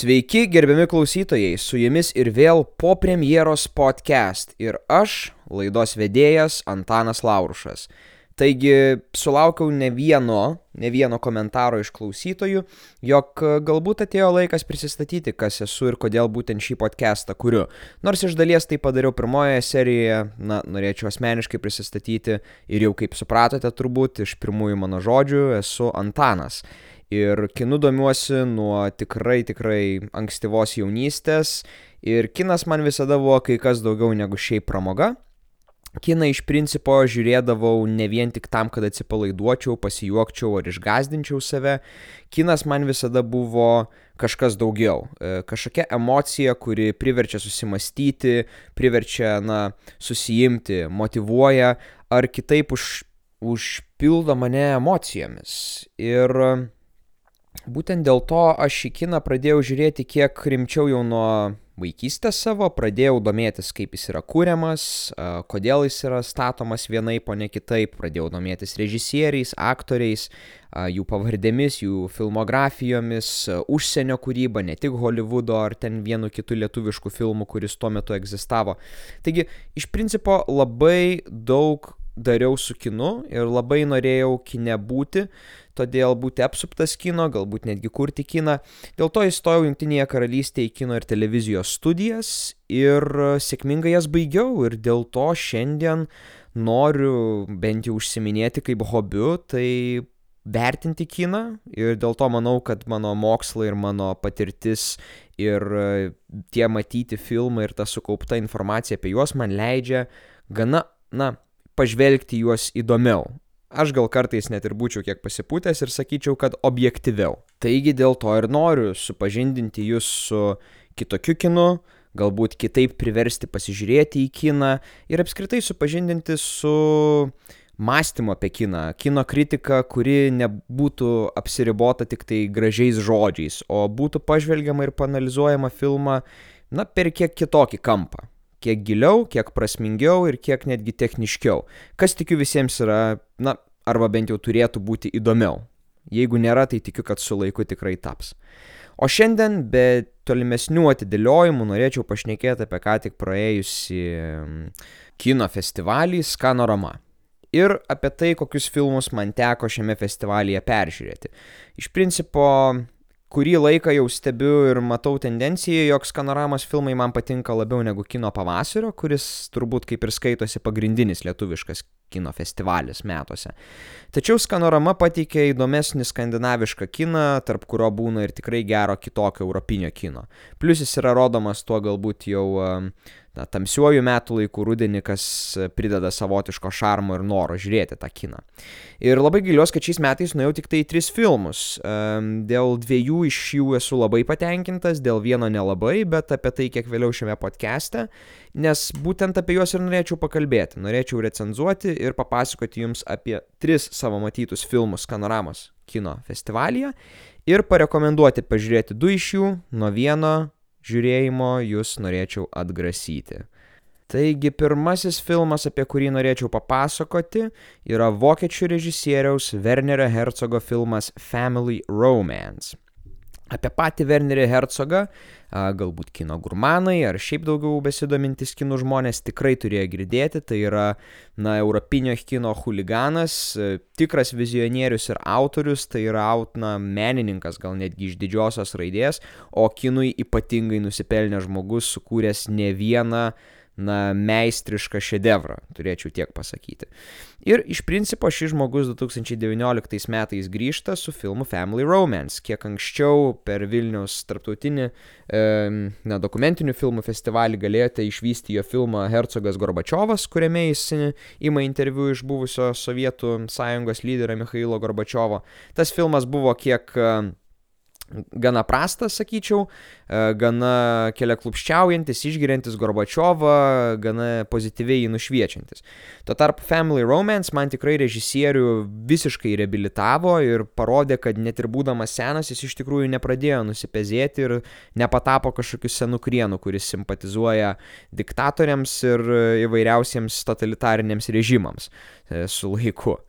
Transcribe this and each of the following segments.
Sveiki, gerbiami klausytojai, su jumis ir vėl po premjeros podcast ir aš, laidos vedėjas Antanas Laurušas. Taigi sulaukiau ne vieno, ne vieno komentaro iš klausytojų, jog galbūt atėjo laikas prisistatyti, kas esu ir kodėl būtent šį podcastą kuriu. Nors iš dalies tai padariau pirmojoje serijoje, na, norėčiau asmeniškai prisistatyti ir jau kaip supratote turbūt iš pirmųjų mano žodžių esu Antanas ir kinu domiuosi nuo tikrai tikrai ankstyvos jaunystės ir kinas man visada buvo kai kas daugiau negu šiaip pramoga. Kiną iš principo žiūrėdavau ne vien tik tam, kad atsipalaiduočiau, pasijuokčiau ar išgazdinčiau save. Kinas man visada buvo kažkas daugiau. E, kažkokia emocija, kuri priverčia susimastyti, priverčia, na, susijimti, motivuoja ar kitaip už, užpildo mane emocijomis. Ir Būtent dėl to aš į kiną pradėjau žiūrėti kiek rimčiau jau nuo vaikystės savo, pradėjau domėtis, kaip jis yra kūriamas, kodėl jis yra statomas vienaip, o ne kitaip, pradėjau domėtis režisieriais, aktoriais, jų pavardėmis, jų filmografijomis, užsienio kūryba, ne tik Hollywoodo ar ten vienu kitu lietuvišku filmu, kuris tuo metu egzistavo. Taigi, iš principo labai daug dariau su kinu ir labai norėjau kine būti, todėl būti apsuptas kino, galbūt netgi kurti kiną. Dėl to įstojau Junktinėje karalystėje į kino ir televizijos studijas ir sėkmingai jas baigiau ir dėl to šiandien noriu bent jau užsiminėti kaip hobiu, tai vertinti kiną ir dėl to manau, kad mano mokslai ir mano patirtis ir tie matyti filmai ir ta sukaupta informacija apie juos man leidžia gana, na, pažvelgti juos įdomiau. Aš gal kartais net ir būčiau kiek pasipūtęs ir sakyčiau, kad objektyviau. Taigi dėl to ir noriu supažindinti jūs su kitokiu kinu, galbūt kitaip priversti pasižiūrėti į kiną ir apskritai supažindinti su mąstymu apie kiną, kino kritika, kuri nebūtų apsiribota tik tai gražiais žodžiais, o būtų pažvelgiama ir panalizuojama filmą, na, per kiek kitokį kampą kiek giliau, kiek prasmingiau ir kiek netgi techniškiau. Kas tikiu visiems yra, na, arba bent jau turėtų būti įdomiau. Jeigu nėra, tai tikiu, kad su laiku tikrai taps. O šiandien be tolimesnių atidėliojimų norėčiau pašnekėti apie ką tik praėjusi mm, kino festivalį Skanorama. Ir apie tai, kokius filmus man teko šiame festivalyje peržiūrėti. Iš principo, kurį laiką jau stebiu ir matau tendenciją, jog skanoramos filmai man patinka labiau negu kino pavasario, kuris turbūt kaip ir skaitosi pagrindinis lietuviškas kino festivalis metuose. Tačiau skanorama pateikia įdomesnį skandinavišką kiną, tarp kurio būna ir tikrai gero kitokio europinio kino. Plus jis yra rodomas tuo galbūt jau na, tamsiuoju metų laiku rudenį, kas prideda savotiško šarmo ir noro žiūrėti tą kiną. Ir labai giliuosi, kad šiais metais nuėjau tik tai tris filmus. Dėl dviejų iš jų esu labai patenkintas, dėl vieno nelabai, bet apie tai kiek vėliau šiame podcast'e, nes būtent apie juos ir norėčiau pakalbėti. Norėčiau recenzuoti ir papasakoti jums apie tris savo matytus filmus Skanoramos kino festivalyje ir parekomenduoti pažiūrėti du iš jų nuo vieno žiūrėjimo jūs norėčiau atgrasyti. Taigi pirmasis filmas, apie kurį norėčiau papasakoti, yra vokiečių režisieriaus Wernerio Herzogo filmas Family Romance. Apie patį Wernerį Herzogą, galbūt kino gurmanai ar šiaip daugiau besidomintis kinų žmonės tikrai turėjo girdėti, tai yra, na, europinio kino huliganas, tikras vizionierius ir autorius, tai yra, na, menininkas gal netgi iš didžiosios raidės, o kinui ypatingai nusipelnė žmogus, sukūręs ne vieną uh, na, meistrišką šedevrą, turėčiau tiek pasakyti. Ir iš principo šis žmogus 2019 metais grįžta su filmu Family Romance. Kiek anksčiau per Vilnius tarptautinį e, na, dokumentinių filmų festivalį galėjote išvysti jo filmą Hercogas Gorbačiovas, kuriame jis ima interviu iš buvusio Sovietų sąjungos lyderio Mikhailo Gorbačiovo. Tas filmas buvo kiek gana prastas, sakyčiau, e, gana keliaklupščiaujantis, išgiriantis Gorbačiovą, gana pozityviai jį nušviečiantis. Tuo tarpu Family Romance man tikrai režisierių visiškai reabilitavo ir parodė, kad net ir būdamas senas jis iš tikrųjų nepradėjo nusipezėti ir nepatapo kažkokiu senu krienu, kuris simpatizuoja diktatoriams ir įvairiausiems totalitariniams režimams e, su laiku.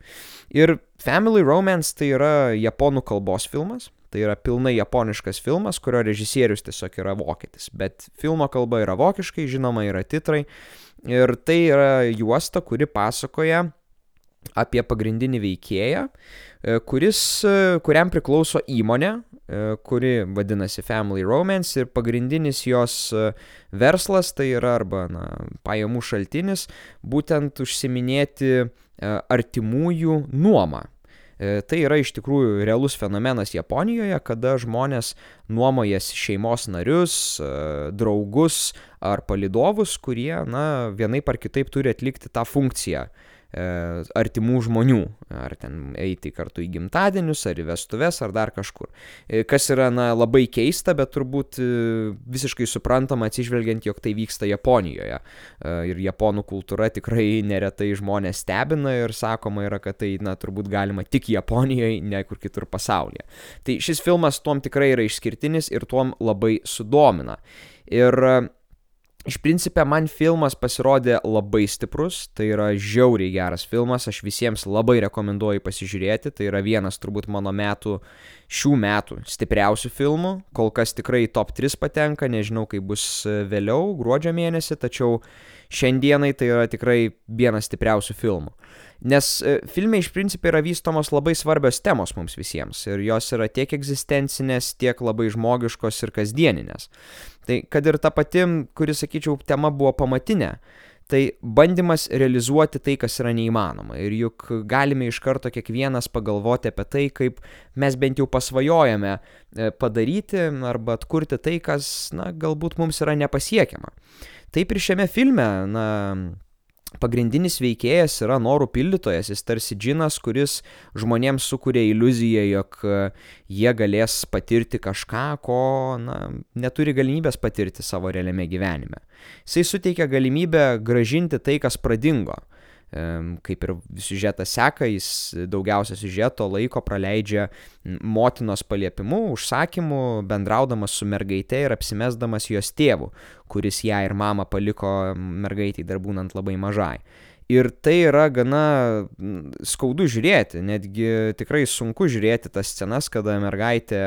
Ir Family Romance tai yra japonų kalbos filmas Tai yra pilnai japoniškas filmas, kurio režisierius tiesiog yra vokietis. Bet filmo kalba yra vokiškai, žinoma, yra titrai. Ir tai yra juosta, kuri pasakoja apie pagrindinį veikėją, e, kuris, e, kuriam priklauso įmonė, e, kuri vadinasi Family Romance ir pagrindinis jos verslas tai yra arba na, pajamų šaltinis būtent užsiminėti artimųjų nuomą. Tai yra iš tikrųjų realus fenomenas Japonijoje, kada žmonės nuomojasi šeimos narius, draugus ar palidovus, kurie, na, vienaip ar kitaip turi atlikti tą funkciją. E, artimų žmonių, ar ten eiti kartu į gimtadienius, ar į vestuves, ar dar kažkur. E, kas yra na, labai keista, bet turbūt e, visiškai suprantama atsižvelgiant, jog tai vyksta Japonijoje. Ir japonų kultūra tikrai neretai žmonės stebina ir sakoma yra, kad tai na, turbūt galima tik Japonijoje, ne kur kitur pasaulyje. Tai šis filmas tuom tikrai yra išskirtinis ir tuom labai sudomina. Ir Iš principė man filmas pasirodė labai stiprus, tai yra žiauriai geras filmas, aš visiems labai rekomenduoju pasižiūrėti, tai yra vienas turbūt mano metų, šių metų stipriausių filmų, kol kas tikrai top 3 patenka, nežinau kaip bus vėliau, gruodžio mėnesį, tačiau šiandienai tai yra tikrai vienas stipriausių filmų. Nes e, filme iš principo yra vystomos labai svarbios temos mums visiems ir jos yra tiek egzistencinės, tiek labai žmogiškos ir kasdieninės. Tai kad ir ta pati, kuri, sakyčiau, tema buvo pamatinė, tai bandymas realizuoti tai, kas yra neįmanoma. Ir juk galime iš karto kiekvienas pagalvoti apie tai, kaip mes bent jau pasvajojame e, padaryti arba atkurti tai, kas, na, galbūt mums yra nepasiekiama. Taip ir šiame filme, na, pagrindinis veikėjas yra norų pildytojas, jis tarsi džinas, kuris žmonėms sukuria iliuziją, jog e, jie galės patirti kažką, ko na, neturi galimybės patirti savo realiame gyvenime. Jisai suteikia galimybę gražinti tai, kas pradingo kaip ir siužetas seka, jis daugiausia siužeto laiko praleidžia motinos paliepimu, užsakymu, bendraudamas su mergaite ir apsimesdamas jos tėvu, kuris ją ir mamą paliko mergaitai dar būnant labai mažai. Ir tai yra gana skaudu žiūrėti, netgi tikrai sunku žiūrėti tas scenas, kada mergaitė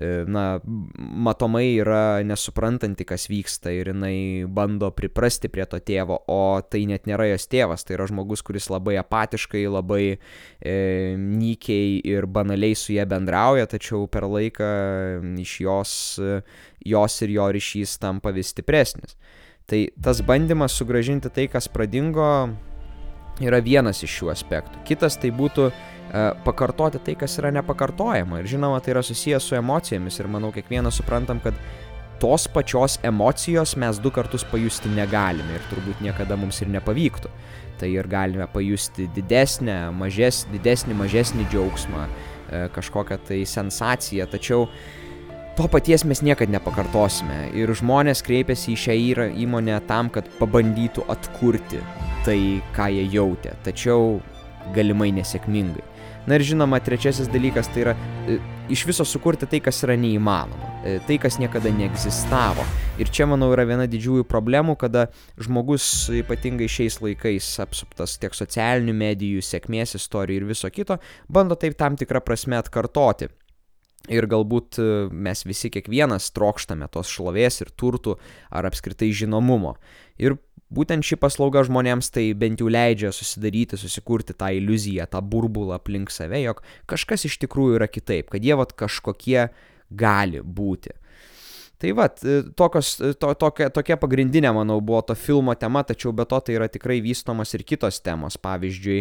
E, na, matomai yra nesuprantanti, kas vyksta ir jinai bando priprasti prie to tėvo, o tai net nėra jos tėvas, tai yra žmogus, kuris labai apatiškai, labai e, nykiai ir banaliai su jie bendrauja, tačiau per laiką iš jos, jos ir jo ryšys tampa vis stipresnis. Tai tas bandymas sugražinti tai, kas pradingo, yra vienas iš šių aspektų. Kitas tai būtų E, pakartoti tai, kas yra nepakartojama. Ir žinoma, tai yra susijęs su emocijomis ir manau, kiekvienas suprantam, kad tos pačios emocijos mes du kartus pajusti negalime ir turbūt niekada mums ir nepavyktų. Tai ir galime pajusti didesnę, mažes, didesnį, mažesnį džiaugsmą, e, kažkokią tai sensaciją, tačiau to paties mes niekada nepakartosime. Ir žmonės kreipiasi į šią įmonę tam, kad pabandytų atkurti tai, ką jie jautė, tačiau galimai nesėkmingai. Na ir žinoma, trečiasis dalykas tai yra e, iš viso sukurti tai, kas yra neįmanoma, e, tai, kas niekada neegzistavo. Ir čia, manau, yra viena didžiųjų problemų, kada žmogus ypatingai šiais laikais apsuptas tiek socialinių medijų, sėkmės istorijų ir viso kito, bando taip tam tikrą prasme atkartoti. Ir galbūt e, mes visi kiekvienas trokštame tos šlovės ir turtų ar apskritai žinomumo. Ir Būtent ši paslauga žmonėms tai bent jau leidžia susidaryti, susikurti tą iliuziją, tą burbulą aplink save, jog kažkas iš tikrųjų yra kitaip, kad jie vat kažkokie gali būti. Tai va, e, tokios, e, to, tokia, tokia pagrindinė, manau, buvo to filmo tema, tačiau be to tai yra tikrai vystomas ir kitos temos, pavyzdžiui,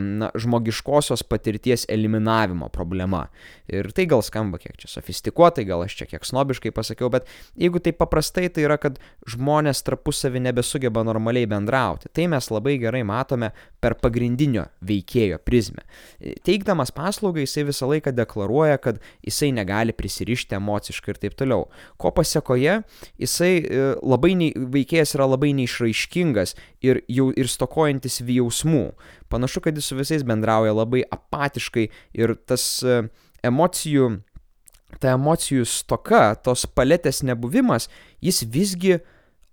na, žmogiškosios patirties eliminavimo problema. Ir tai gal skamba kiek čia sofistikuotai, gal aš čia kiek snobiškai pasakiau, bet jeigu tai paprastai, tai yra, kad žmonės tarpusavį nebesugeba normaliai bendrauti. Tai mes labai gerai matome per pagrindinio veikėjo prizmę. E, teikdamas paslaugą, jisai visą laiką deklaruoja, kad jisai negali prisirišti emociškai ir taip toliau ko pasiekoje jisai e, labai nei, veikėjas yra labai neišraiškingas ir, jau, ir stokojantis jausmų. Panašu, kad jis su visais bendrauja labai apatiškai ir tas e, emocijų, ta emocijų stoka, tos paletės nebuvimas, jis visgi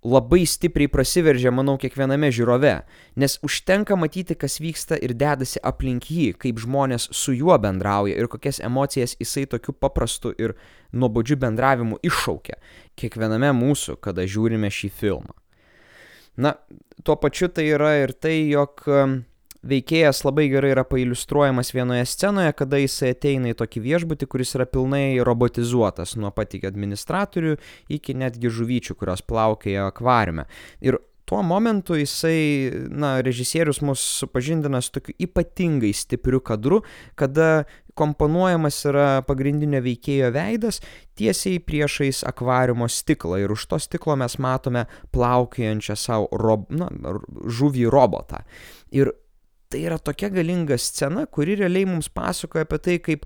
labai stipriai prasiveržia, manau, kiekviename žiūrove, nes užtenka matyti, kas vyksta ir dedasi aplink jį, kaip žmonės su juo bendrauja ir kokias emocijas jisai tokiu paprastu ir nuobodžiu bendravimu iššaukia kiekviename mūsų, kada žiūrime šį filmą. Na, tuo pačiu tai yra ir tai, jog veikėjas labai gerai yra pailustruojamas vienoje scenoje, kada jisai ateina į tokį viešbutį, kuris yra pilnai robotizuotas, nuo pat iki administratorių iki netgi žuvyčių, kurios plaukėja akvariume. Ir tuo momentu jisai, na, režisierius mus supažindina su tokiu ypatingai stipriu kadru, kada komponuojamas yra pagrindinio veikėjo veidas tiesiai priešais akvariumo stiklą ir už to stiklo mes matome plaukiojančią savo rob, na, žuvį robotą. Ir tai yra tokia galinga scena, kuri realiai mums pasakoja apie tai, kaip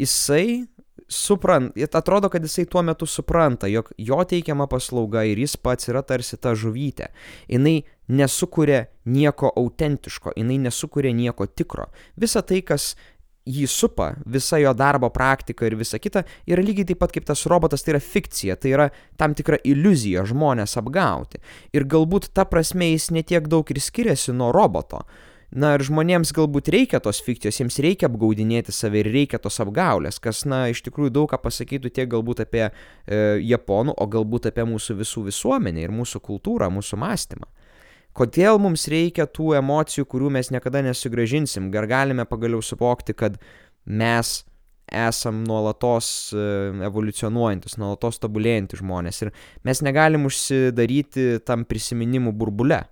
jisai suprant, atrodo, kad jisai tuo metu supranta, jog jo teikiama paslauga ir jis pats yra tarsi ta žuvytė. Jis nesukuria nieko autentiško, jinai nesukuria nieko tikro. Visa tai, kas jį supa, visa jo darbo praktika ir visa kita, yra lygiai taip pat kaip tas robotas, tai yra fikcija, tai yra tam tikra iliuzija žmonės apgauti. Ir galbūt ta prasme jis netiek daug ir skiriasi nuo roboto. Na ir žmonėms galbūt reikia tos fikcijos, jiems reikia apgaudinėti save ir reikia tos apgaulės, kas, na, iš tikrųjų daug ką pasakytų tiek galbūt apie e, japonų, o galbūt apie mūsų visų visuomenę ir mūsų kultūrą, mūsų mąstymą. Kodėl mums reikia tų emocijų, kurių mes niekada nesugražinsim? Ar galime pagaliau suvokti, kad mes esam nuolatos e, evoliucionuojantis, nuolatos tobulėjantis žmonės ir mes negalim užsidaryti tam prisiminimų burbule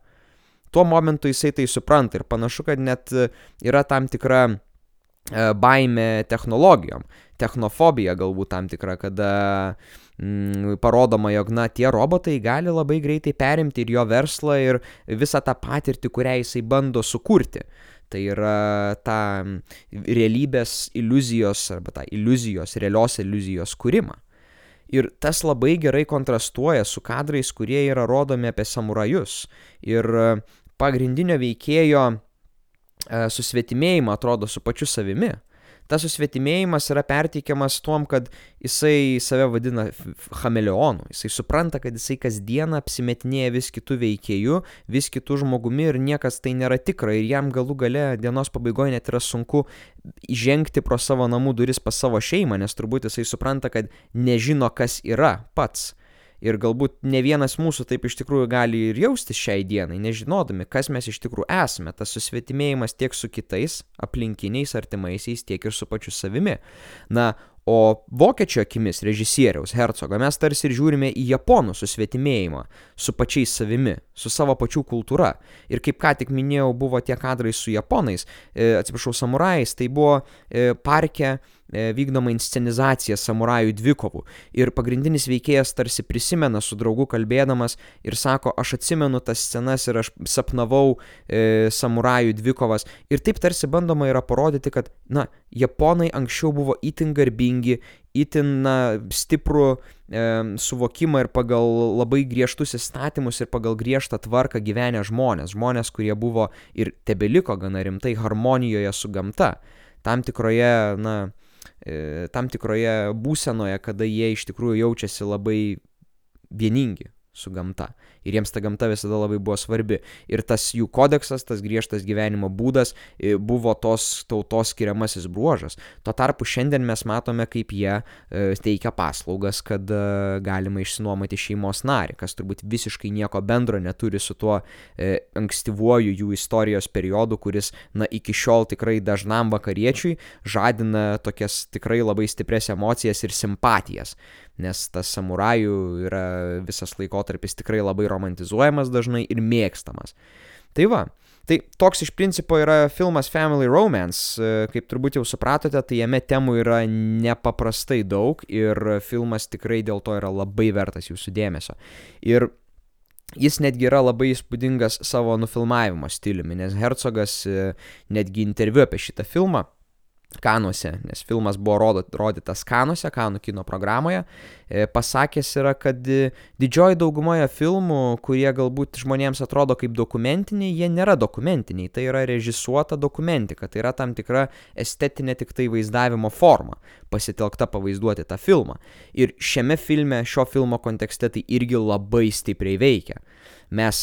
tuo momentu jisai tai supranta ir panašu, kad net e, yra tam tikra e, baime technologijom, technofobija galbūt tam tikra, kada mm, parodoma, jog na, tie robotai gali labai greitai perimti ir jo verslą ir visą tą patirtį, kurią jisai bando sukurti. Tai yra ta realybės iliuzijos arba ta iliuzijos, realios iliuzijos kūrimą. Ir tas labai gerai kontrastuoja su kadrais, kurie yra rodomi apie samurajus. Ir pagrindinio veikėjo e, susvetimėjimą atrodo su pačiu savimi. Tas susvetimėjimas yra perteikiamas tuom, kad jisai save vadina chameleonu. Jisai supranta, kad jisai kasdieną apsimetinėja vis kitų veikėjų, vis kitų žmogumi ir niekas tai nėra tikra. Ir jam galų gale dienos pabaigoje net yra sunku įžengti pro savo namų duris pas savo šeimą, nes turbūt jisai supranta, kad nežino, kas yra pats. Ir galbūt ne vienas mūsų taip iš tikrųjų gali ir jaustis šiai dienai, nežinodami, kas mes iš tikrųjų esame. Tas susvetimėjimas tiek su kitais, aplinkiniais, artimaisiais, tiek ir su pačiu savimi. Na, O vokiečio akimis režisieriaus Hercogo mes tarsi ir žiūrime į japonų susvetimėjimą su pačiais savimi, su savo pačių kultūra. Ir kaip ką tik minėjau, buvo tie kadrai su japonais, e, atsiprašau, samurajais, tai buvo e, parke e, vykdoma inscenizacija samurajų dvikovų. Ir pagrindinis veikėjas tarsi prisimena su draugu kalbėdamas ir sako, aš atsimenu tas scenas ir aš sapnavau e, samurajų dvikovas. Ir taip tarsi bandoma yra parodyti, kad, na, japonai anksčiau buvo itin garbingi, itin na, stiprų e, suvokimą ir pagal labai griežtus įstatymus ir pagal griežtą tvarką gyvenę žmonės. Žmonės, kurie buvo ir tebeliko gana rimtai harmonijoje su gamta. Tam tikroje, na, e, tam tikroje būsenoje, kada jie iš tikrųjų jaučiasi labai vieningi su gamta ir jiems ta gamta visada labai buvo svarbi. Ir tas jų kodeksas, tas griežtas gyvenimo būdas e, buvo tos tautos skiriamasis bruožas. Tuo tarpu šiandien mes matome, kaip jie e, teikia paslaugas, kad e, galima išsinuomoti šeimos narį, kas turbūt visiškai nieko bendro neturi su tuo ankstyvuoju jų istorijos periodu, kuris, na, iki šiol tikrai dažnam vakariečiui žadina tokias tikrai labai stipres emocijas ir simpatijas nes tas samurajų yra visas laikotarpis tikrai labai romantizuojamas dažnai ir mėgstamas. Tai va, tai toks iš principo yra filmas Family Romance, kaip turbūt jau supratote, tai jame temų yra nepaprastai daug ir filmas tikrai dėl to yra labai vertas jūsų dėmesio. Ir Jis netgi yra labai įspūdingas savo nufilmavimo stiliumi, nes Hercogas netgi interviu apie šitą filmą Kanuose, nes filmas buvo rodytas Kanuose, Kanų kino programoje, e, pasakęs yra, kad e, didžioji daugumoje filmų, kurie galbūt žmonėms atrodo kaip dokumentiniai, jie nėra dokumentiniai, tai yra režisuota dokumentika, tai yra tam tikra estetinė tik tai vaizdavimo forma, pasitelkta pavaizduoti tą filmą. Ir šiame filme, šio filmo kontekste tai irgi labai stipriai veikia mes,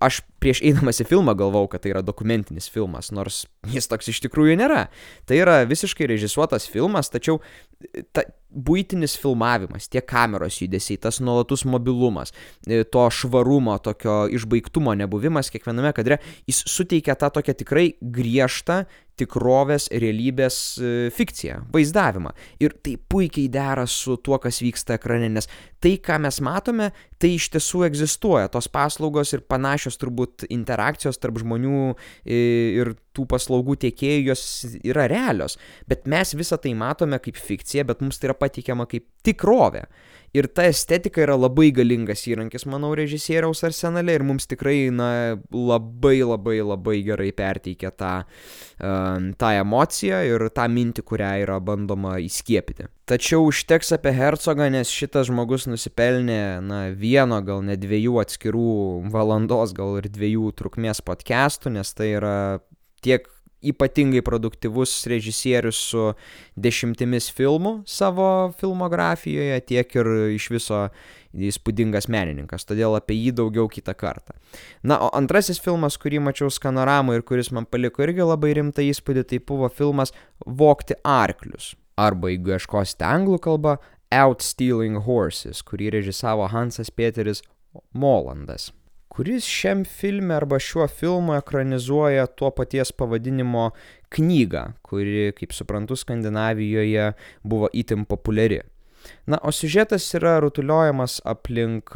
aš prieš eidamas į filmą galvau, kad tai yra dokumentinis filmas, nors jis toks iš tikrųjų nėra. Tai yra visiškai režisuotas filmas, tačiau e, ta, būtinis filmavimas, tie kameros judesiai, tas nuolatus mobilumas, e, to švarumo, tokio išbaigtumo nebuvimas kiekviename kadre, jis suteikia tą tokią tikrai griežtą tikrovės, realybės e, fikciją, vaizdavimą. Ir tai puikiai dera su tuo, kas vyksta ekrane, nes tai, ką mes matome, tai iš tiesų egzistuoja. Tos paslaugos ir panašios turbūt interakcijos tarp žmonių ir tų paslaugų tiekėjų jos yra realios, bet mes visą tai matome kaip fikcija, bet mums tai yra pateikiama kaip tikrovė. Ir ta estetika yra labai galingas įrankis, manau, režisieriaus arsenale ir mums tikrai, na, labai labai labai gerai perteikia tą, uh, tą emociją ir tą mintį, kurią yra bandoma įskiepyti. Tačiau užteks apie Hercogą, nes šitas žmogus nusipelnė, na, vieno, gal ne dviejų atskirų valandos, gal ir dviejų trukmės podcastų, nes tai yra tiek ypatingai produktyvus režisierius su dešimtimis filmų savo filmografijoje, tiek ir iš viso įspūdingas menininkas, todėl apie jį daugiau kitą kartą. Na, o antrasis filmas, kurį mačiau skanoramą ir kuris man paliko irgi labai rimtą įspūdį, tai buvo filmas Vokti arklius. Arba, jeigu ieškosite anglų kalbą, Outstealing Horses, kurį režisavo Hansas Peteris Molandas kuris šiam filme arba šiuo filmu ekranizuoja tuo paties pavadinimo knygą, kuri, kaip suprantu, Skandinavijoje buvo itin populiari. Na, o siužetas yra rutuliojamas aplink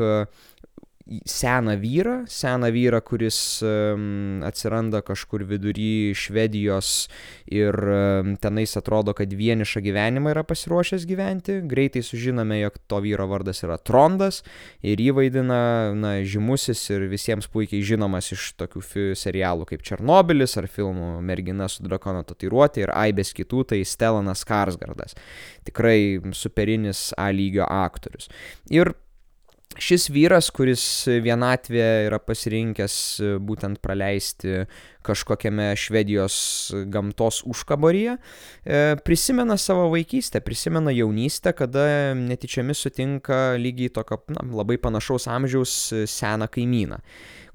seną vyrą, seną vyrą, kuris um, atsiranda kažkur vidury Švedijos ir um, tenais atrodo, kad vienišą gyvenimą yra pasiruošęs gyventi. Greitai sužinome, jog to vyro vardas yra Trondas ir jį vaidina na, žymusis ir visiems puikiai žinomas iš tokių serialų kaip Černobilis ar filmų Mergina su drakono tatuiruotė ir aibės kitų, tai Stellanas Karsgardas. Tikrai superinis A lygio aktorius. Ir šis vyras, kuris vienatvėje yra pasirinkęs e, būtent praleisti kažkokiame Švedijos gamtos užkaboryje, e, prisimena savo vaikystę, prisimena jaunystę, kada netyčiamis sutinka lygiai tokio na, labai panašaus amžiaus e, seną kaimyną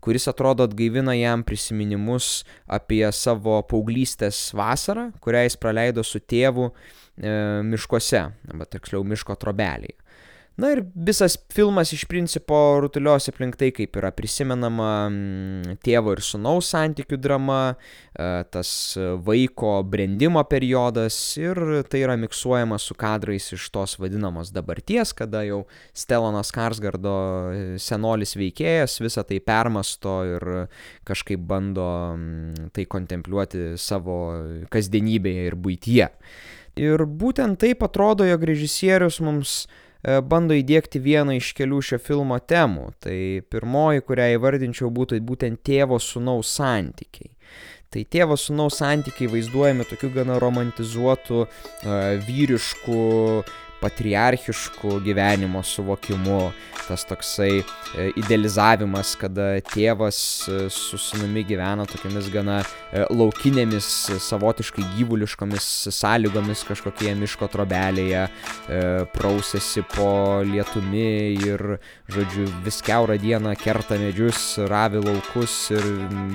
kuris atrodo atgaivina jam prisiminimus apie savo paauglystės vasarą, kurią jis praleido su tėvu e, miškuose, arba tiksliau miško trobelėje. Na ir visas filmas iš principo rutuliosi aplink tai, kaip yra prisimenama mm, tėvo ir sunaus santykių drama, e, tas vaiko brendimo periodas ir tai yra miksuojama su kadrais iš tos vadinamos dabarties, kada jau Stelonas Karsgardo e, senolis veikėjas visą tai permasto ir kažkaip bando mm, tai kontempliuoti savo kasdienybėje ir būtyje. Ir būtent taip atrodo, jog režisierius mums E, bando įdėkti vieną iš kelių šio filmo temų. Tai pirmoji, kurią įvardinčiau, būtų būtent tėvo sunaus santykiai. Tai tėvo sunaus santykiai vaizduojami tokiu gana romantizuotu, uh, vyrišku, patriarchišku gyvenimo suvokimu, tas toksai e, idealizavimas, kada tėvas e, su sunumi gyvena tokiamis gana e, laukinėmis, savotiškai gyvuliškomis sąlygomis kažkokie miško trobelėje, prausėsi po lietumi ir, žodžiu, vis keurą dieną kerta medžius, ravi laukus ir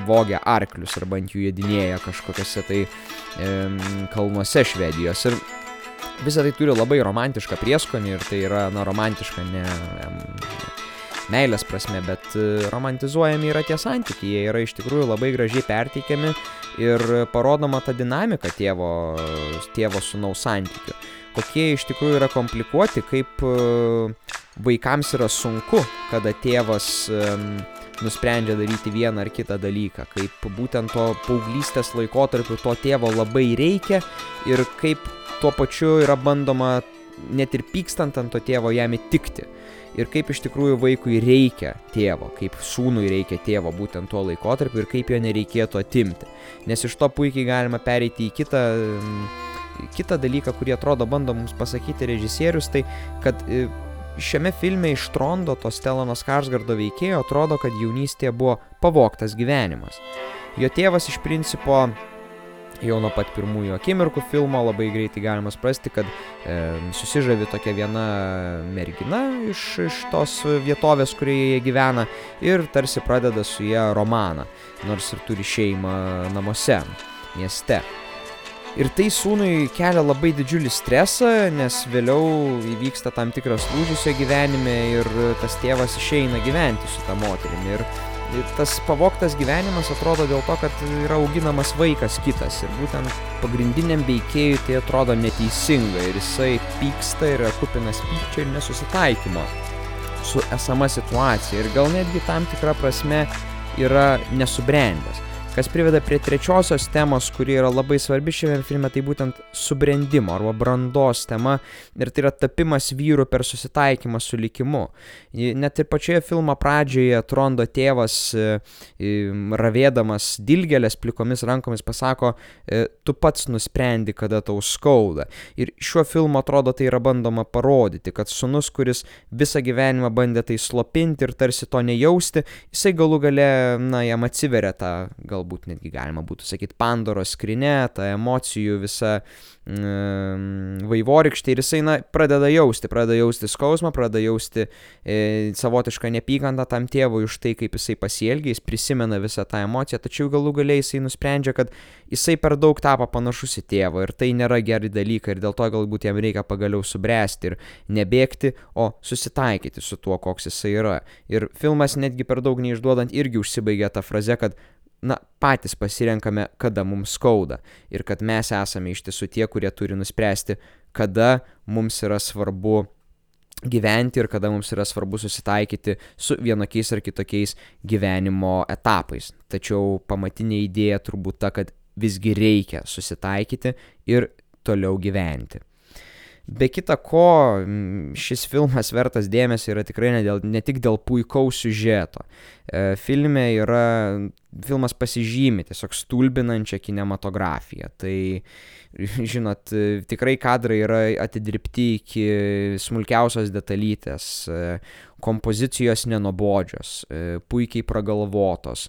vogia arklius arba ant jų jėdinėja kažkokiuose tai kalnuose Švedijos. Ir Visą tai turi labai romantišką prieskonį ir tai yra, na, romantiška ne meilės prasme, bet e, romantizuojami yra tie santykiai, jie yra iš tikrųjų labai gražiai perteikiami ir parodoma ta dinamika tėvo, tėvo sunaus santykių. Kokie iš tikrųjų yra komplikuoti, kaip e, vaikams yra sunku, kada tėvas nusprendžia daryti vieną ar kitą dalyką, kaip būtent to paauglystės laikotarpiu to tėvo labai reikia ir kaip tuo pačiu yra bandoma net ir pykstant ant to tėvo jam įtikti. Ir kaip iš tikrųjų vaikui reikia tėvo, kaip sūnui reikia tėvo būtent tuo laikotarpiu ir kaip jo nereikėtų atimti. Nes iš to puikiai galima pereiti į kitą, kitą dalyką, kurį atrodo bando mums pasakyti režisierius, tai kad e, šiame filme iš Trondo to Stelono Skarsgardo veikėjo atrodo, kad jaunystėje buvo pavoktas gyvenimas. Jo tėvas iš principo jau nuo pat pirmųjų akimirkų filmo labai greitai galima suprasti, kad e, susižavi tokia viena mergina iš, iš tos vietovės, kurioje jie gyvena ir tarsi pradeda su ją romaną, nors ir turi šeimą namuose, mieste. Ir tai sūnui kelia labai didžiulį stresą, nes vėliau įvyksta tam tikras lūžis jo gyvenime ir tas tėvas išeina gyventi su tą moterimi. Ir tas pavoktas gyvenimas atrodo dėl to, kad yra auginamas vaikas kitas. Ir būtent pagrindiniam veikėjui tai atrodo neteisinga. Ir jisai pyksta ir yra kupinas pykčio ir nesusitaikymo su esama situacija. Ir gal netgi tam tikra prasme yra nesubrendęs. Kas priveda prie trečiosios temos, kuri yra labai svarbi šiame filme, tai būtent subrendimo arba brandos tema ir tai yra tapimas vyru per susitaikymą su likimu. Net ir pačioje filmo pradžioje Trondo tėvas, e, ravėdamas dilgelės plikomis rankomis, pasako, e, tu pats nusprendi, kada tau skauda. Ir šiuo filmu atrodo tai yra bandoma parodyti, kad sunus, kuris visą gyvenimą bandė tai slopinti ir tarsi to nejausti, jisai galų gale, na, jam atsiveria tą gal galbūt netgi galima būtų sakyti Pandoros skrinė, ta emocijų visa mm, vaivorykštė ir jisai na, pradeda jausti, pradeda jausti skausmą, pradeda jausti e, savotišką nepykantą tam tėvui už tai, kaip jisai pasielgia, jis prisimena visą tą emociją, tačiau galų galiai jisai nusprendžia, kad jisai per daug tapo panašus į tėvą ir tai nėra geri dalykai ir dėl to galbūt jam reikia pagaliau subręsti ir nebėgti, o susitaikyti su tuo, koks jisai yra. Ir filmas netgi per daug neišduodant irgi užsibaigia tą frazę, kad na, patys pasirenkame, kada mums skauda ir kad mes esame iš tiesų tie, kurie turi nuspręsti, kada mums yra svarbu gyventi ir kada mums yra svarbu susitaikyti su vienokiais ar kitokiais gyvenimo etapais. Tačiau pamatinė idėja turbūt ta, kad visgi reikia susitaikyti ir toliau gyventi. Be kita ko, šis filmas vertas dėmesio yra tikrai ne, dėl, ne tik dėl puikaus siužeto. E, filme yra, filmas pasižymi tiesiog stulbinančią kinematografiją. Tai, žinot, tikrai kadrai yra atidirbti iki smulkiausios detalytės, e, kompozicijos nenobodžios, e, puikiai pragalvotos.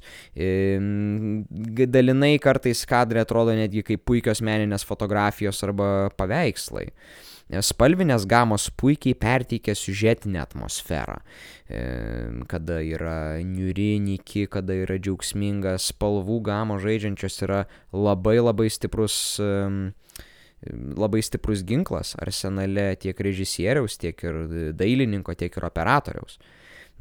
Dalinai kartais kadrai atrodo netgi kaip puikios meninės fotografijos arba paveikslai. Spalvinės gamos puikiai perteikia siužetinę atmosferą, e, kada yra niuri, niki, kada yra džiaugsminga, spalvų gamos žaidžiančios yra labai labai stiprus labai stiprus ginklas arsenale tiek režisieriaus, tiek ir dailininko, tiek ir operatoriaus.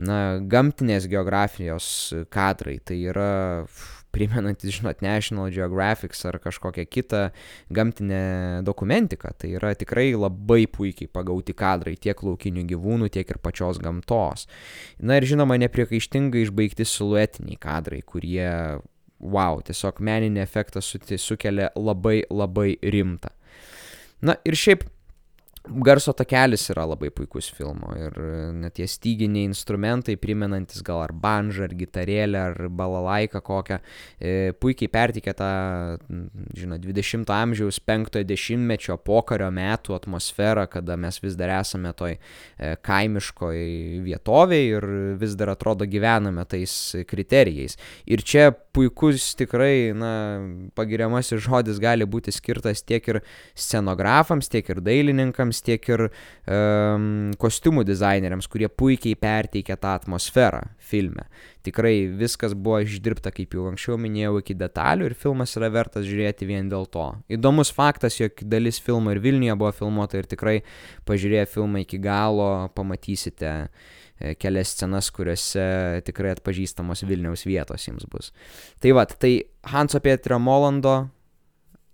Na, gamtinės geografijos kadrai tai yra primenantis, žinot, National Geographic ar kažkokią kitą gamtinę dokumentiką. Tai yra tikrai labai puikiai pagauti kadrai tiek laukinių gyvūnų, tiek ir pačios gamtos. Na ir žinoma, nepriekaištingai išbaigti siluetiniai kadrai, kurie, wow, tiesiog meninį efektą sukelia labai labai rimtą. Na ir šiaip Garso takelis yra labai puikus filmo ir net tie styginiai instrumentai, primenantis gal ar banžą, ar gitarėlę, ar balalaiką kokią, e, puikiai pertikė tą, žinot, 20-ojo amžiaus 5-ojo dešimtmečio pokario metų atmosferą, kada mes vis dar esame toj e, kaimiškoj vietovėje ir vis dar atrodo gyvename tais kriterijais. Ir čia puikus tikrai, na, pagiriamasis žodis gali būti skirtas tiek ir scenografams, tiek ir dailininkams, kūrėjams, tiek ir um, kostiumų dizaineriams, kurie puikiai perteikia tą atmosferą filme. Tikrai viskas buvo išdirbta, kaip jau anksčiau minėjau, iki detalių ir filmas yra vertas žiūrėti vien dėl to. Įdomus faktas, jog dalis filmo ir Vilniuje buvo filmuota ir tikrai pažiūrėję filmą iki galo pamatysite e, kelias scenas, kuriuose tikrai atpažįstamos Vilniaus vietos jums bus. Tai va, tai Hanso Pietrio Molando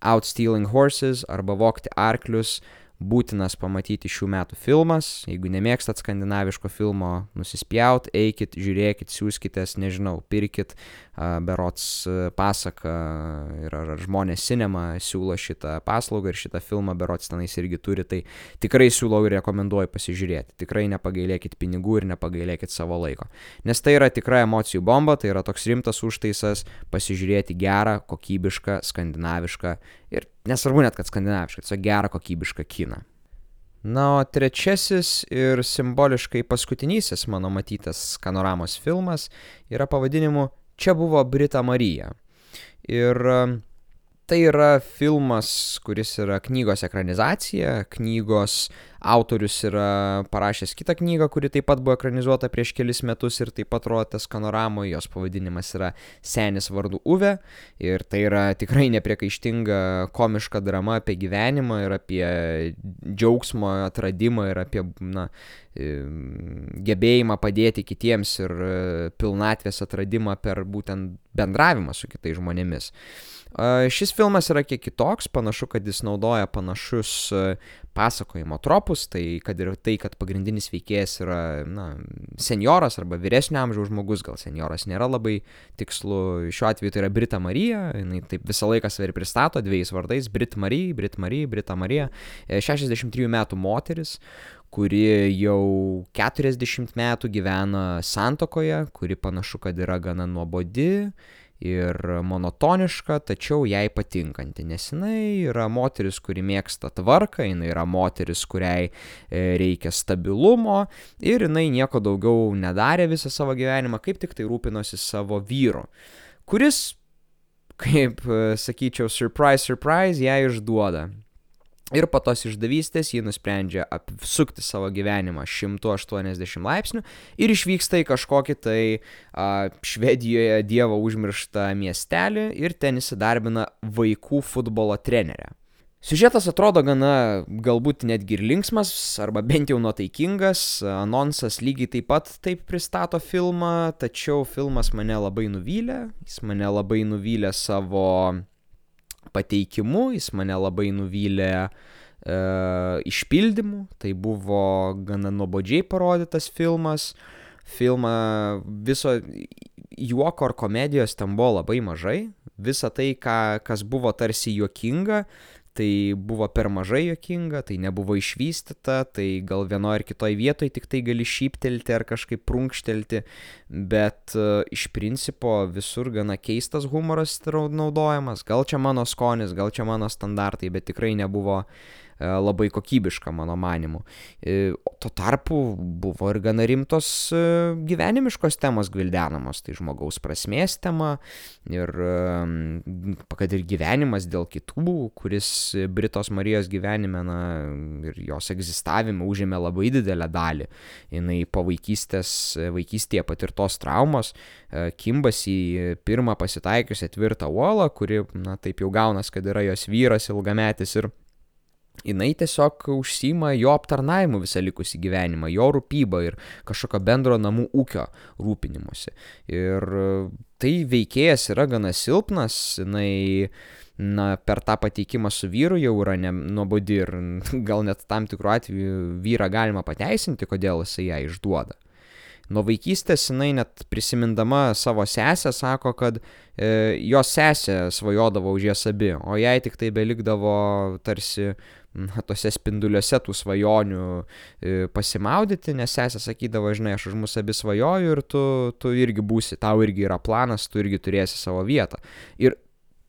Outstealing Horses arba Vokti arklius būtinas pamatyti šių metų filmas. Jeigu nemėgstat skandinaviško filmo, nusispjaut, eikit, žiūrėkit, siūskitės, nežinau, pirkit, berots pasaka ir ar žmonės cinema siūlo šitą paslaugą ir šitą filmą berots tenais irgi turi, tai tikrai siūlau ir rekomenduoju pasižiūrėti. Tikrai nepagailėkit pinigų ir nepagailėkit savo laiko. Nes tai yra tikra emocijų bomba, tai yra toks rimtas užtaisas pasižiūrėti gerą, kokybišką, skandinavišką ir nesvarbu net, kad skandinavišką, tiesiog gerą kokybišką kiną. Na, o trečiasis ir simboliškai paskutinysis mano matytas skanoramos filmas yra pavadinimu Čia buvo Brita Marija. Ir Tai yra filmas, kuris yra knygos ekranizacija. Knygos autorius yra parašęs kitą knygą, kuri taip pat buvo ekranizuota prieš kelis metus ir taip pat rodytas skanoramoje. Jos pavadinimas yra Senis vardu Uve. Ir tai yra tikrai nepriekaištinga komiška drama apie gyvenimą ir apie džiaugsmo atradimą ir apie na, gebėjimą padėti kitiems ir pilnatvės atradimą per būtent bendravimą su kitais žmonėmis. Šis filmas yra kiek kitoks, panašu, kad jis naudoja panašus pasakojimo tropus, tai kad ir tai, kad pagrindinis veikėjas yra na, senioras arba vyresnio amžiaus žmogus, gal senioras nėra labai tikslu, šiuo atveju tai yra Brita Marija, jinai taip visą laiką save ir pristato dviejais vardais - Brit Marija, Brit Marija, Brita Marija, 63 e, metų moteris, kuri jau 40 metų gyvena santokoje, kuri panašu, kad yra gana nuobodi ir monotoniška, tačiau jai patinkanti, nes jinai yra moteris, kuri mėgsta tvarką, jinai yra moteris, kuriai e, reikia stabilumo ir jinai nieko daugiau nedarė visą savo gyvenimą, kaip tik tai rūpinosi savo vyru, kuris, kaip e, sakyčiau, surprise, surprise, ją išduoda. Ir po tos išdavystės ji nusprendžia apsukti savo gyvenimą 180 laipsnių ir išvyksta į kažkokį tai a, Švedijoje dievo užmirštą miestelį ir ten įsidarbina vaikų futbolo trenerę. Siužetas atrodo gana galbūt netgi ir linksmas, arba bent jau nuotaikingas, anonsas lygiai taip pat taip pristato filmą, tačiau filmas mane labai nuvylė, jis mane labai nuvylė savo pateikimu, jis mane labai nuvylė e, išpildymu, tai buvo gana nuobodžiai parodytas filmas, filmą viso juoko ar komedijos ten buvo labai mažai, visa tai, ką, kas buvo tarsi juokinga, tai buvo per mažai jokinga, tai nebuvo išvystyta, tai gal vienoje ar kitoje vietoje tik tai gali šyptelti ar kažkaip prunkštelti, bet uh, iš principo visur gana keistas humoras naudojamas, gal čia mano skonis, gal čia mano standartai, bet tikrai nebuvo labai kokybiška mano manimu. E, tuo tarpu buvo ir gana rimtos e, gyvenimiškos temos gvildenamos, tai žmogaus prasmės tema ir kad ir gyvenimas dėl kitų, kuris Britos Marijos gyvenime na, ir jos egzistavime užėmė labai didelę dalį. Jis po vaikystės, vaikystėje patirtos traumos kimbas į pirmą pasitaikiusią tvirtą uolą, kuri, na taip jau gaunas, kad yra jos vyras ilgametis ir jinai tiesiog užsima jo aptarnavimu visą likusį gyvenimą, jo rūpybą ir kažkokio bendro namų ūkio rūpinimuose. Ir tai veikėjas yra gana silpnas, jinai na, per tą pateikimą su vyru jau yra nuobodi ir gal net tam tikrų atveju vyrą galima pateisinti, kodėl jisai ją išduoda. Nuo vaikystės jinai net prisimindama savo sesę sako, kad e, jos sesė svajodavo už jas abi, o jai tik tai belikdavo tarsi na, tose spinduliuose tų svajonių e, pasimaudyti, nes sesė sakydavo, žinai, aš už mus abi svajoju ir tu, tu irgi būsi, tau irgi yra planas, tu irgi turėsi savo vietą. Ir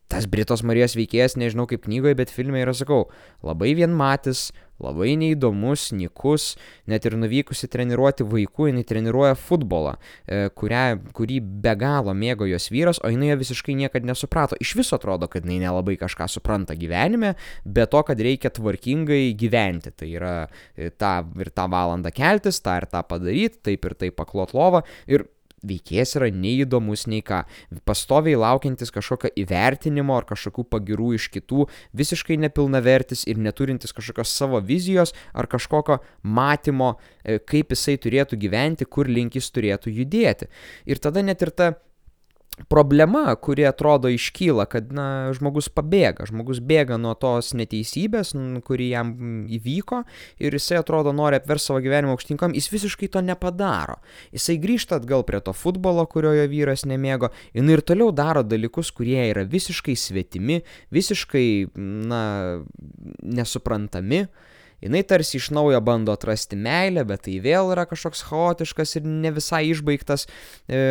tas Britos Marijos veikėjas, nežinau kaip knygoje, bet filme yra, sakau, labai vienmatis, labai neįdomus, nikus, net ir nuvykusi treniruoti vaikų, jinai treniruoja futbolą, e, kurią, kurį be galo mėgo jos vyras, o jinai visiškai niekada nesuprato. Iš viso atrodo, kad jinai nelabai kažką supranta gyvenime, be to, kad reikia tvarkingai gyventi. Tai yra e, tą ir tą valandą keltis, tą ir tą padaryti, taip ir taip paklot lovą. Ir veikėjas yra neįdomus nei ką, pastoviai laukiantis kažkokio įvertinimo ar kažkokių pagirų iš kitų, visiškai nepilnavertis ir neturintis kažkokios savo vizijos ar kažkokio matymo, e, kaip jisai turėtų gyventi, kur link jis turėtų judėti. Ir tada net ir ta problema, kuri atrodo iškyla, kad na, žmogus pabėga, žmogus bėga nuo tos neteisybės, kuri jam įvyko ir jisai atrodo nori apversti savo gyvenimą aukštinkam, jis visiškai to nepadaro. Jisai grįžta atgal prie to futbolo, kurio jo vyras nemėgo, jinai ir toliau daro dalykus, kurie yra visiškai svetimi, visiškai, na, nesuprantami jinai tarsi iš naujo bando atrasti meilę, bet tai vėl yra kažkoks chaotiškas ir ne visai išbaigtas e,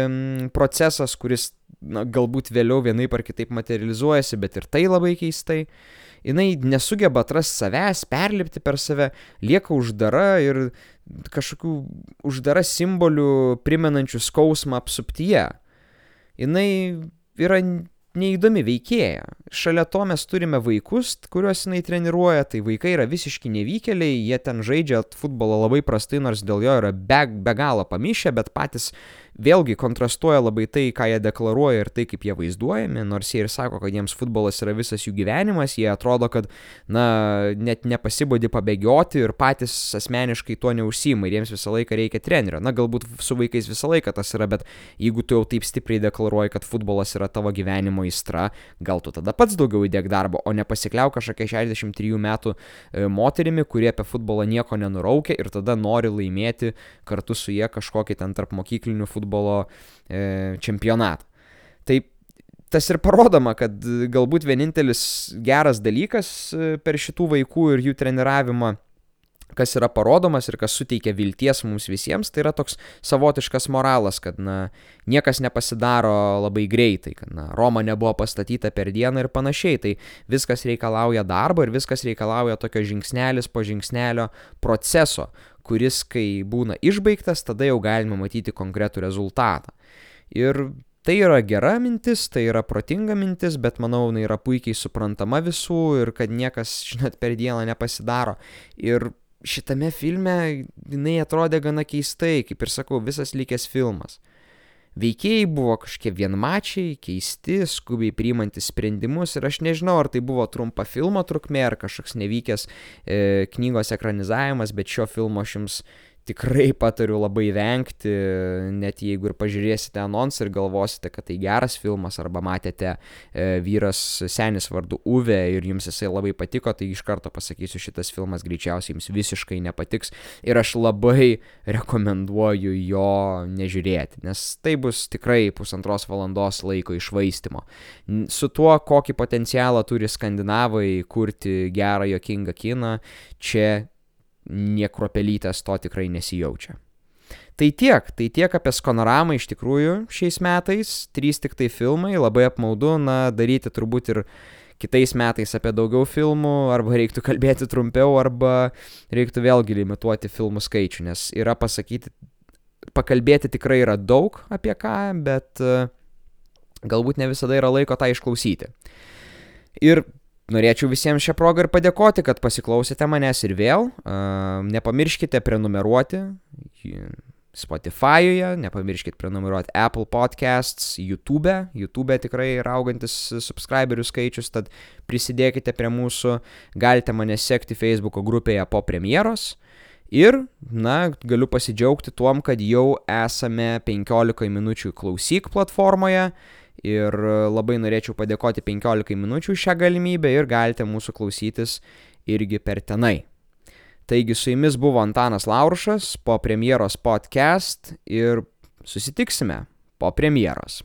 procesas, kuris na, galbūt vėliau vienaip ar kitaip materializuojasi, bet ir tai labai keistai. Jinai nesugeba atrasti savęs, perlipti per save, lieka uždara ir kažkokių uždara simbolių primenančių skausmą apsuptyje. Jinai yra neįdomi veikėja. Šalia to mes turime vaikus, kuriuos jinai treniruoja, tai vaikai yra visiški nevykėliai, jie ten žaidžia futbolą labai prastai, nors dėl jo yra be, be galo pamišę, bet patys vėlgi kontrastuoja labai tai, ką jie deklaruoja ir tai, kaip jie vaizduojami, nors jie ir sako, kad jiems futbolas yra visas jų gyvenimas, jie atrodo, kad, na, net nepasibodi pabėgioti ir patys asmeniškai tuo neužsima ir jiems visą laiką reikia trenerio. Na, galbūt su vaikais visą laiką tas yra, bet jeigu tu jau taip stipriai deklaruoji, kad futbolas yra tavo gyvenimo įstra, gal tu tada pats daugiau įdėk darbo, o nepasikliauk kažkokia 63 metų e, moterimi, kurie apie futbolą nieko nenuraukia ir tada nori laimėti kartu su jie kažkokį ten tarp mokyklinių futbolų futbolo e, čempionatą. Tai tas ir parodoma, kad galbūt vienintelis geras dalykas e, per šitų vaikų ir jų treniravimą kas yra parodomas ir kas suteikia vilties mums visiems, tai yra toks savotiškas moralas, kad, na, niekas nepasidaro labai greitai, kad, na, Roma nebuvo pastatyta per dieną ir panašiai, tai viskas reikalauja darbo ir viskas reikalauja tokio žingsnelis po žingsnelio proceso, kuris, kai būna išbaigtas, tada jau galime matyti konkretų rezultatą. Ir tai yra gera mintis, tai yra protinga mintis, bet manau, jinai yra puikiai suprantama visų ir kad niekas, žinot, per dieną nepasidaro. Ir šitame filme jinai atrodė gana keistai, kaip ir sakau, visas likęs filmas. Veikėjai buvo kažkokie vienmačiai, keisti, skubiai priimantis sprendimus ir aš nežinau, ar tai buvo trumpa filmo trukmė ar kažkoks nevykęs e, knygos ekranizavimas, bet šio filmo aš jums tikrai patariu labai vengti, net jeigu ir pažiūrėsite anonsą ir galvosite, kad tai geras filmas, arba matėte e, vyras senis vardu Uve ir jums jisai labai patiko, tai iš karto pasakysiu, šitas filmas greičiausiai jums visiškai nepatiks ir aš labai rekomenduoju jo nežiūrėti, nes tai bus tikrai pusantros valandos laiko išvaistimo. Su tuo, kokį potencialą turi skandinavai kurti gerą, jokingą kiną, čia niekropelytės to tikrai nesijaučia. Tai tiek, tai tiek apie skanoramą iš tikrųjų šiais metais, trys tik tai filmai, labai apmaudu, na, daryti turbūt ir kitais metais apie daugiau filmų, arba reiktų kalbėti trumpiau, arba reiktų vėlgi limituoti filmų skaičių, nes yra pasakyti, pakalbėti tikrai yra daug apie ką, bet uh, galbūt ne visada yra laiko tą išklausyti. Ir Norėčiau visiems šią progą ir padėkoti, kad pasiklausėte manęs ir vėl. Nepamirškite prenumeruoti Spotify'uje, nepamirškite prenumeruoti Apple Podcasts, YouTube. YouTube tikrai yra augantis subscriberių skaičius, tad prisidėkite prie mūsų. Galite mane sekti Facebook grupėje po premjeros. Ir, na, galiu pasidžiaugti tuom, kad jau esame 15 minučių klausyk platformoje ir labai norėčiau padėkoti 15 minučių šią galimybę ir galite mūsų klausytis irgi per tenai. Taigi su jumis buvo Antanas Laurušas po premjeros podcast ir susitiksime po premjeros.